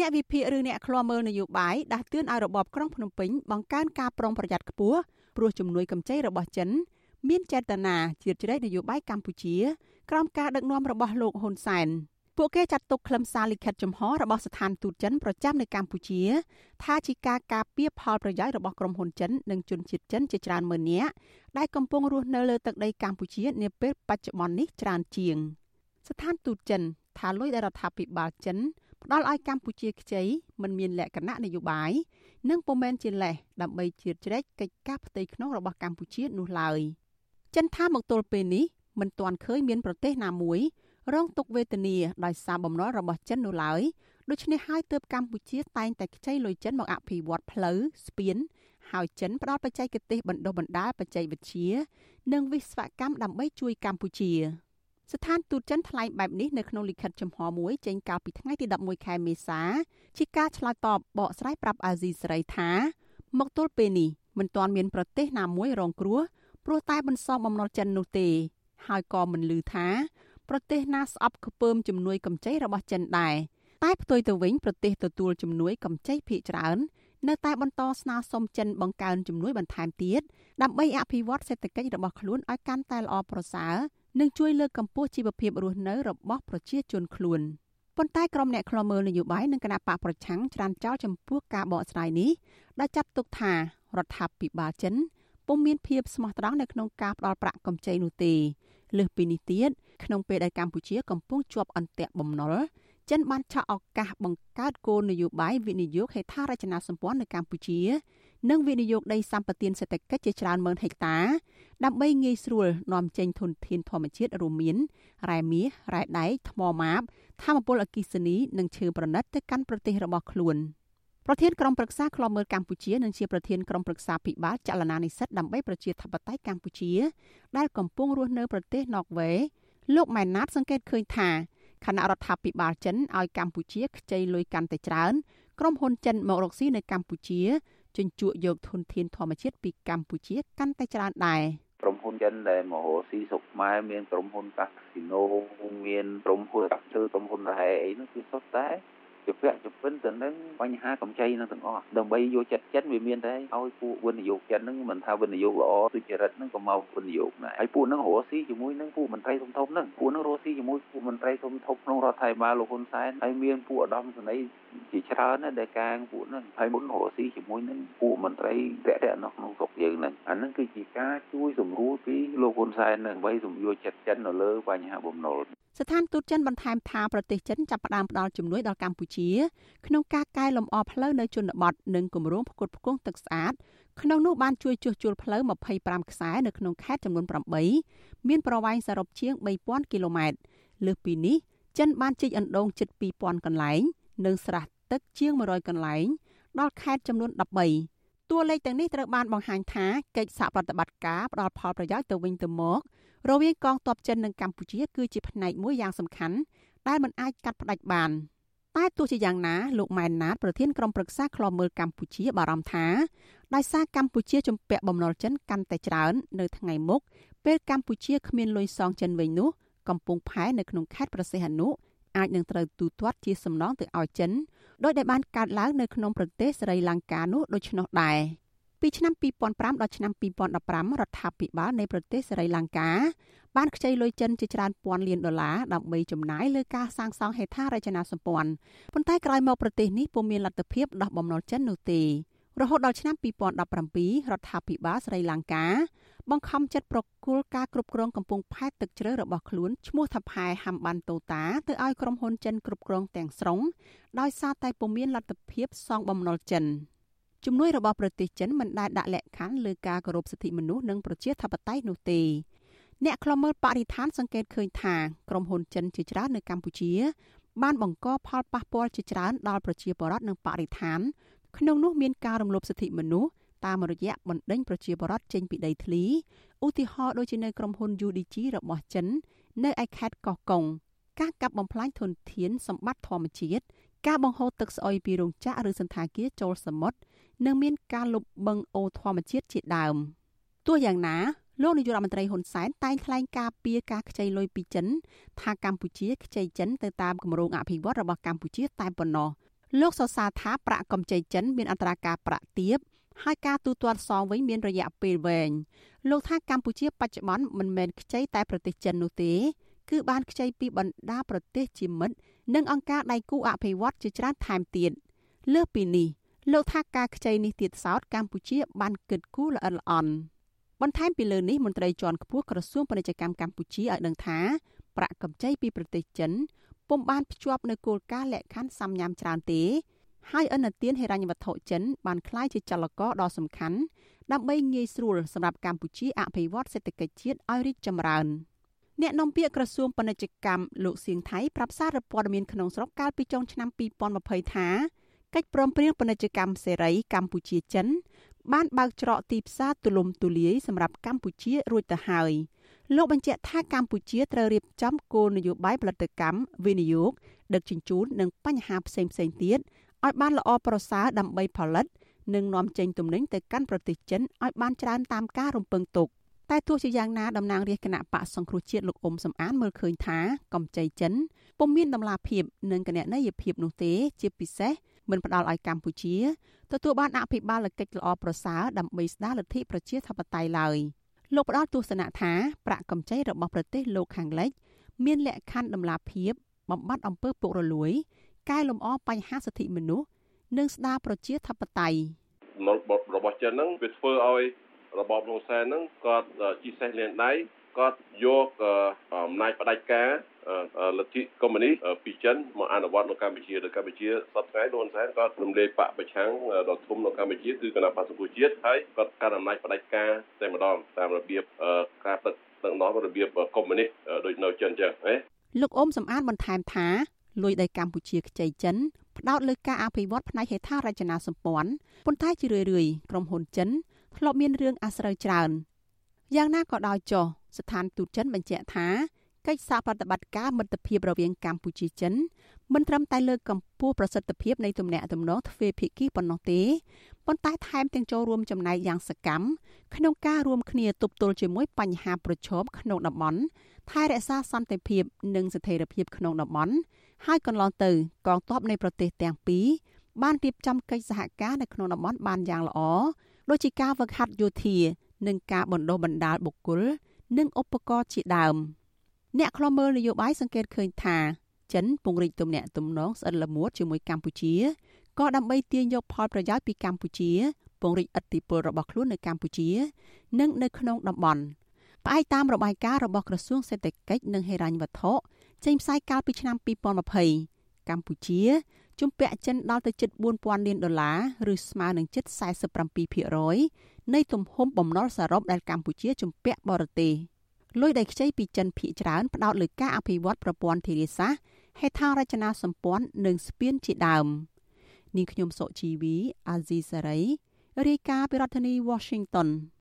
អ្នកវិភាគឬអ្នកឃ្លាំមើលនយោបាយដាស់តឿនឲ្យរបបក្រុងភ្នំពេញបង្កើនការប្រុងប្រយ័ត្នខ្ពស់ព្រោះជំនួយកម្ចីរបស់ចិន មានចេតនាជ្រៀតជ្រែកនយោបាយកម្ពុជាក្រោមការដឹកនាំរបស់លោកហ៊ុនសែនពួកគេចាត់ទុកខ្លឹមសារលិខិតចំហរបស់ស្ថានទូតចិនប្រចាំនៅកម្ពុជា ថាជាការការពារផលប្រយោជន៍របស់ក្រុមហ៊ុនចិននិងជនជាតិចិនជាច្រើនម៉ឺននាក់ដែលកំពុងរស់នៅលើទឹកដីកម្ពុជានាពេលបច្ចុប្បន្ននេះច្រើនជាង ស្ថានទូតចិនថាលុយដែលរដ្ឋាភិបាលចិន ផ្ដល់ឲ្យកម្ពុជាខ្ចីមិនមានលក្ខណៈនយោបាយនិងពុំមែនជាលេសដើម្បីជ្រៀតជ្រែកកិច្ចការផ្ទៃក្នុងរបស់កម្ពុជានោះឡើយចិនថាមកទល់ពេលនេះមិនទាន់ឃើញមានប្រទេសណាមួយរងទុក្ខវេទនាដោយសារបំណុលរបស់ចិននោះឡើយដូច្នេះហើយទើបកម្ពុជាតែងតែខ្ចីលុយចិនមកអភិវឌ្ឍផ្លូវស្ពានហើយចិនផ្ដល់បច្ចេកទេសបណ្ដុះបណ្ដាលបច្ចេកវិទ្យានិងវិស្វកម្មដើម្បីជួយកម្ពុជា ស្ថានទូតចិនថ្លែងបែបនេះនៅក្នុងលិខិតចំហមួយចេញកាលពីថ្ងៃទី11ខែមេសាជាការឆ្លើយតបបកស្រាយប្រាប់អាស៊ីសេរីថាមកទល់ពេលនេះមិនទាន់មានប្រទេសណាមួយរងគ្រោះព្រោះតែបន្សងបំណុលចិននោះទេ ហើយក៏មិនលឺថាប្រទេសណាស្អប់ខ្ពើមជំនួយកម្ចីរបស់ចិនដែរតែផ្ទុយទៅវិញប្រទេសទទួលជំនួយកម្ចីភាគច្រើននៅតែបន្តស្នើសុំចិនបង្កើនជំនួយបន្ថែមទៀតដើម្បីអភិវឌ្ឍសេដ្ឋកិច្ចរបស់ខ្លួនឲ្យកាន់តែល្អប្រសើរ និងជួយលើកកម្ពស់ជីវភាពរស់នៅរបស់ប្រជាជនខ្លួនប៉ុន្តែក្រុមអ្នកខ្លាំមើលនយោបាយនិងគណៈបកប្រឆាំងច្រានចោលចំពោះការបកស្រាយនេះដែលចាត់ទុកថារដ្ឋាភិបាលចិនពុំមានភាពស្មោះត្រង់នៅក្នុងការផ្ដល់ប្រាក់កម្ចីនោះទេលើសពីនេះទៀតក្នុងពេលដែលកម្ពុជាកំពុងជាប់អន្ទាក់បំណុលចិនបានឆក់ឱកាសបង្កើតគោលនយោបាយវិនិយោគហេដ្ឋារចនាសម្ព័ន្ធនៅកម្ពុជា និងវិនិយោគដីសម្បត្តិសេដ្ឋកិច្ចជាច្រើនម៉ឺនហិកតា ដើម្បីងាយស្រួលនាំចេញធនធានធម្មជាតិរួមមានរ៉ែមាសរ៉ែដែកថ្មម៉ាបធម្មពលអគិសនីនិងឈើប្រណិតទៅកាន់ប្រទេសរបស់ខ្លួន។ប្រធានក្រុមប្រឹក្សាខ្លមមើលកម្ពុជានិងជាប្រធានក្រុមប្រឹក្សាពិបាលចលនានិស្សិតដើម្បីប្រជាធិបតេយ្យកម្ពុជា ដែលកំពុងរស់នៅប្រទេសណ័រវេសលោកម៉ែនណាតសង្កេតឃើញថាគណៈរដ្ឋាភិបាលចិនឲ្យកម្ពុជាខ្ចីលុយកាន់តែច្រើន ក្រុមហ៊ុនចិនមករកស៊ីនៅកម្ពុជា ជញ្ជក់យកធនធានធម្មជាតិពីកម្ពុជាកាន់តែច្រើនដែរក្រុមហ៊ុនចិនដែលមករកស៊ីសុកខ្មែរមានក្រុមហ៊ុនកាស៊ីណូមានក្រុមហ៊ុនកាប់ឈើក្រុមហ៊ុនរហែអីនោះគឺសុទ្ធតែ ជាពាក់ជាពិនទៅនឹងបញ្ហាកម្ចីនឹងទាំងអស់ដើម្បីយកចិត្តចិនវាមានតែឲ្យពួកវិនិយោគចិនហ្នឹងមិនថាវិនិយោគល្អទុច្ចរិតហ្នឹងក៏មកវិនិយោគដែរហើយពួកហ្នឹងរស់ស៊ីជាមួយនឹងពួកមន្ត្រីធំធំហ្នឹងពួកហ្នឹងរស់ស៊ីជាមួយពួកមន្ត្រីធំធំក្នុងរដ្ឋាភិបាលលោកហ៊ុនសែនហើយមានពួកឧត្តមសេនីយ៍ជាច្រើនណាស់ដែលកាងពួកហ្នឹងហើយមុនរស់ស៊ីជាមួយនឹងពួកមន្ត្រីតេតនៅក្នុងស្រុកយើងហ្នឹងអាហ្នឹងគឺជាការជួយសម្រួលពីលោកហ៊ុនសែននឹងដើម្បីសម្រួលចិត្តចិននៅលើបញ្ហាបំណុល ស្ថានទូតចិនបន្ថែមថាប្រទេសចិនចាប់ផ្ដើមផ្ដល់ជំនួយដល់កម្ពុជា ក្នុងការកែលម្អផ្លូវនៅជនបទនិងគម្រោងផ្គត់ផ្គង់ទឹកស្អាតក្នុងនោះបានជួយជួសជុលផ្លូវ25ខ្សែនៅក្នុងខេត្តចំនួន8មានប្រវែងសរុបជាង3000គីឡូម៉ែត្រលើសពីនេះចិនបានជីកអណ្ដូងជិត2000កន្លែង និងស្រះទឹកជាង100កន្លែងដល់ខេត្តចំនួន13 តួលេខទាំងនេះត្រូវបានបង្ហាញថាកិច្ចសហប្រតិបត្តិការផ្ដល់ផលប្រយោជន៍ទៅវិញទៅមករវាងកងទ័ពចិននិងកម្ពុជា គឺជាផ្នែកមួយយ៉ាងសំខាន់ដែលមិនអាចកាត់ផ្តាច់បានតែទោះជាយ៉ាងណាលោកម៉ែនណាតប្រធានក្រុមប្រឹក្សាឃ្លាំមើលកម្ពុជាបារម្ភថាដោយសារកម្ពុជាជំពាក់បំណុលចិនកាន់តែច្រើននៅថ្ងៃមុខពេលកម្ពុជាគ្មានលុយសងចិនវិញនោះកំពុងផែនៅក្នុងខេត្តប្រសេះអនុអាចនឹងត្រូវទូទាត់ជាសំណងទៅឲ្យចិន ដោយដែលបានកើតឡើងនៅក្នុងប្រទេសស្រីលង្កានោះដូច្នោះដែរពីឆ្នាំ2005ដល់ឆ្នាំ2015រដ្ឋាភិបាលនៃប្រទេសសេរីលង្កាបានខ្ចីលុយចិនជាច្រើនពាន់លានដុល្លារដើម្បីចំណាយលើការសាងសង់ហេដ្ឋារចនាសម្ព័ន្ធប៉ុន្តែក្រោយមកប្រទេសនេះពុំមានលទ្ធភាពដោះបំណុលចិននោះទេរហូតដល់ឆ្នាំ2017រដ្ឋាភិបាលស្រីលង្កា បង្ខំចិត្តប្រគល់ការគ្រប់គ្រងកំពង់ផែទឹកជ្រៅរបស់ខ្លួនឈ្មោះថាផែហាំបានតូតាទៅឲ្យក្រុមហ៊ុនចិនគ្រប់គ្រងទាំងស្រុងដោយសារតែពុំមានលទ្ធភាពសងបំណុលចិន។ជំនួយរបស់ប្រទេសចិនមិនដែលដាក់លក្ខខណ្ឌលើការគោរពសិទ្ធិមនុស្សនិងប្រជាធិបតេយ្យនោះទេអ្នកខ្លមើលបរិស្ថានសង្កេតឃើញថាក្រុមហ៊ុនចិនជាច្រើននៅកម្ពុជា បានបង្កផលប៉ះពាល់ជាច្រើនដល់ប្រជាពលរដ្ឋនិងបរិស្ថានក្នុងនោះមានការរំលោភសិទ្ធិមនុស្ស តាមរយៈបណ្ដេញប្រជាពលរដ្ឋចេញពីដីធ្លីឧទាហរណ៍ដូចជានៅក្រុមហ៊ុន UDG របស់ចិន នៅឯខេត្តកោះកុងការកាប់បំផ្លាញធនធានសម្បត្តិធម្មជាតិការបង្ហូរទឹកស្អុយពីរោងចក្រឬសន្តាគារចូលសមុទ្រនិងមានការលុបបង្កអូរធម្មជាតិជាដើមទោះយ៉ាងណាលោកនាយករដ្ឋមន្ត្រីហ៊ុនសែនតែងថ្លែងការពីការខ្ចីលុយពីចិន ថាកម្ពុជាខ្ចីចិនទៅតាមគម្រោងអភិវឌ្ឍរបស់កម្ពុជាតែប៉ុណ្ណោះលោកសរសើរថាប្រាក់កម្ចីចិនមានអត្រាការប្រាក់ទាប ហើយការទូទាត់សងវិញមានរយៈពេលវែងលោកថាកម្ពុជាបច្ចុប្បន្នមិនមែនខ្ចីតែប្រទេសចិននោះទេគឺបានខ្ចីពីបណ្ដាប្រទេសជាមិត្តនិងអង្គការដៃគូអភិវឌ្ឍជាច្រើនថែមទៀតលើសពីនេះលោកថាការខ្ចីនេះទៀតសោតកម្ពុជាបានគិតគូរល្អិតល្អន់បន្ថែមពីលើនេះមន្ត្រីជាន់ខ្ពស់ក្រសួងពាណិជ្ជកម្មកម្ពុជាឲ្យដឹងថាប្រាក់កម្ចីពីប្រទេសចិនពុំបានភ្ជាប់នៅគោលការណ៍លក្ខខណ្ឌសំញាំច្រើនទេ ហើយឥណទានហិរញ្ញវត្ថុចិនបានក្លាយជាចលករដ៏សំខាន់ដើម្បីងាយស្រួលសម្រាប់កម្ពុជាអភិវឌ្ឍសេដ្ឋកិច្ចជាតិឲ្យរីកចម្រើនអ្នកនាំពាក្យក្រសួងពាណិជ្ជកម្មលោកសៀងថៃប្រាប់សារព័ត៌មានក្នុងស្រុកកាលពីចុងឆ្នាំ2020ថាកិច្ចព្រមព្រៀងពាណិជ្ជកម្មសេរីកម្ពុជាចិន បានបើកច្រកទីផ្សារទូលំទូលាយសម្រាប់កម្ពុជារួចទៅហើយលោកបញ្ជាក់ថាកម្ពុជាត្រូវរៀបចំគោលនយោបាយផលិតកម្មវិនិយោគដឹកជញ្ជូននិងបញ្ហាផ្សេងៗទៀត ឲ្យបានល្អប្រសើរដើម្បីផលិត និងនាំចេញទំនិញទៅកាន់ប្រទេសចិនឲ្យបានច្រើនតាមការរំពឹងទុកតែទោះជាយ៉ាងណាតំណាងរាជគណៈបកសង្គ្រោះជាតិលោកអ៊ុំសំអានមើលឃើញថាកម្ចីចិនពុំមានដំណាភាពនិងគណនេយ្យភាពនោះទេជាពិសេសមិនផ្ដល់ឲ្យកម្ពុជាទទួលបានអភិបាលកិច្ចល្អប្រសើរដើម្បីស្ដារលទ្ធិប្រជាធិបតេយ្យឡើយលោកផ្ដល់ទស្សនៈថាប្រាក់កម្ចីរបស់ប្រទេសលោកខាងលិច មានលក្ខខណ្ឌដំណាភាពបំបត្តិអំពើពុករលួយ កែលម្អបញ្ហាសិទ្ធិមនុស្សនិងស្ដារប្រជាធិបតេយ្យរបស់ចិនហ្នឹងវាធ្វើឲ្យរបបលន់សែនហ្នឹងគាត់ជីសេះលានដៃគាត់យកអំណាចផ្ដាច់ការលទ្ធិកុម្មុយនីសពីចិនមកអនុវត្តនៅកម្ពុជានៅកម្ពុជាសប្តាហ៍លន់សែនគាត់រំលែកបកប្រឆាំងដ៏ធំនៅកម្ពុជាគឺគណៈបក្សសង្គមជាតិហើយគាត់កាន់អំណាចផ្ដាច់ការតែម្ដងតាមរបៀបការដឹកដឹកនាំរបៀបកុម្មុយនីសដូចនៅចិនចឹងណាលោកអ៊ុំសំអានបន្ថែមថា លួយដីកម្ពុជាខ្ចីចិនផ្ដោតលើការអភិវឌ្ឍផ្នែកហេដ្ឋារចនាសម្ព័ន្ធប៉ុន្តែជារឿយៗក្រុមហ៊ុនចិនធ្លាប់មានរឿងអាស្រូវច្រើនយ៉ាងណាក៏ដោយចុះស្ថានទូតចិនបញ្ជាក់ថាកិច្ចសហប្រតិបត្តិការមិត្តភាពរវាងកម្ពុជាចិនមិនត្រឹមតែលើកកម្ពស់ប្រសិទ្ធភាពនៃទំនាក់ទំនងទ្វេភាគីប៉ុណ្ណោះទេប៉ុន្តែថែមទាំងចូលរួមចំណែកយ៉ាងសកម្មក្នុងការរួមគ្នាទប់ទល់ជាមួយបញ្ហាប្រឈមក្នុងតំបន់ថែរក្សាសន្តិភាពនិងស្ថិរភាពក្នុងតំបន់ ហើយកន្លងទៅកងទ័ពនៃប្រទេសទាំងពីរបានរៀបចំកិច្ចសហការនៅក្នុងតំបន់បានយ៉ាងល្អដូចជាការវឹកហាត់យោធា និងការបណ្ដុះបណ្ដាលបុគ្គលនិងឧបករណ៍ជាដើម អ្នកខ្លមើលនយោបាយសង្កេតឃើញថាចិនពង្រីកទំនាក់ទំនងស្អិតល្មួតជាមួយកម្ពុជាក៏ដើម្បីទាញយកផលប្រយោជន៍ពីកម្ពុជាពង្រីកឥទ្ធិពលរបស់ខ្លួននៅកម្ពុជា និងនៅក្នុងតំបន់ផ្អែកតាមរបាយការណ៍របស់ក្រសួងសេដ្ឋកិច្ចនិងហិរញ្ញវត្ថុ ចេញផ្សាយកាលពីឆ្នាំ2020កម្ពុជាជំពាក់ចិនដល់ទៅជិត4000លានដុល្លារឬស្មើនឹងជិត47%នៃទំហំបំណុលសរុបដែលកម្ពុជាជំពាក់បរទេសលុយដែលខ្ចីពីចិនភាគច្រើនផ្ដោតលើការអភិវឌ្ឍប្រព័ន្ធធារាសាស្ត្រហេដ្ឋារចនាសម្ព័ន្ធនិងស្ពានជាដើមនាងខ្ញុំសុជីវីអាស៊ីសេរីរាយការណ៍ពីរដ្ឋធានី Washington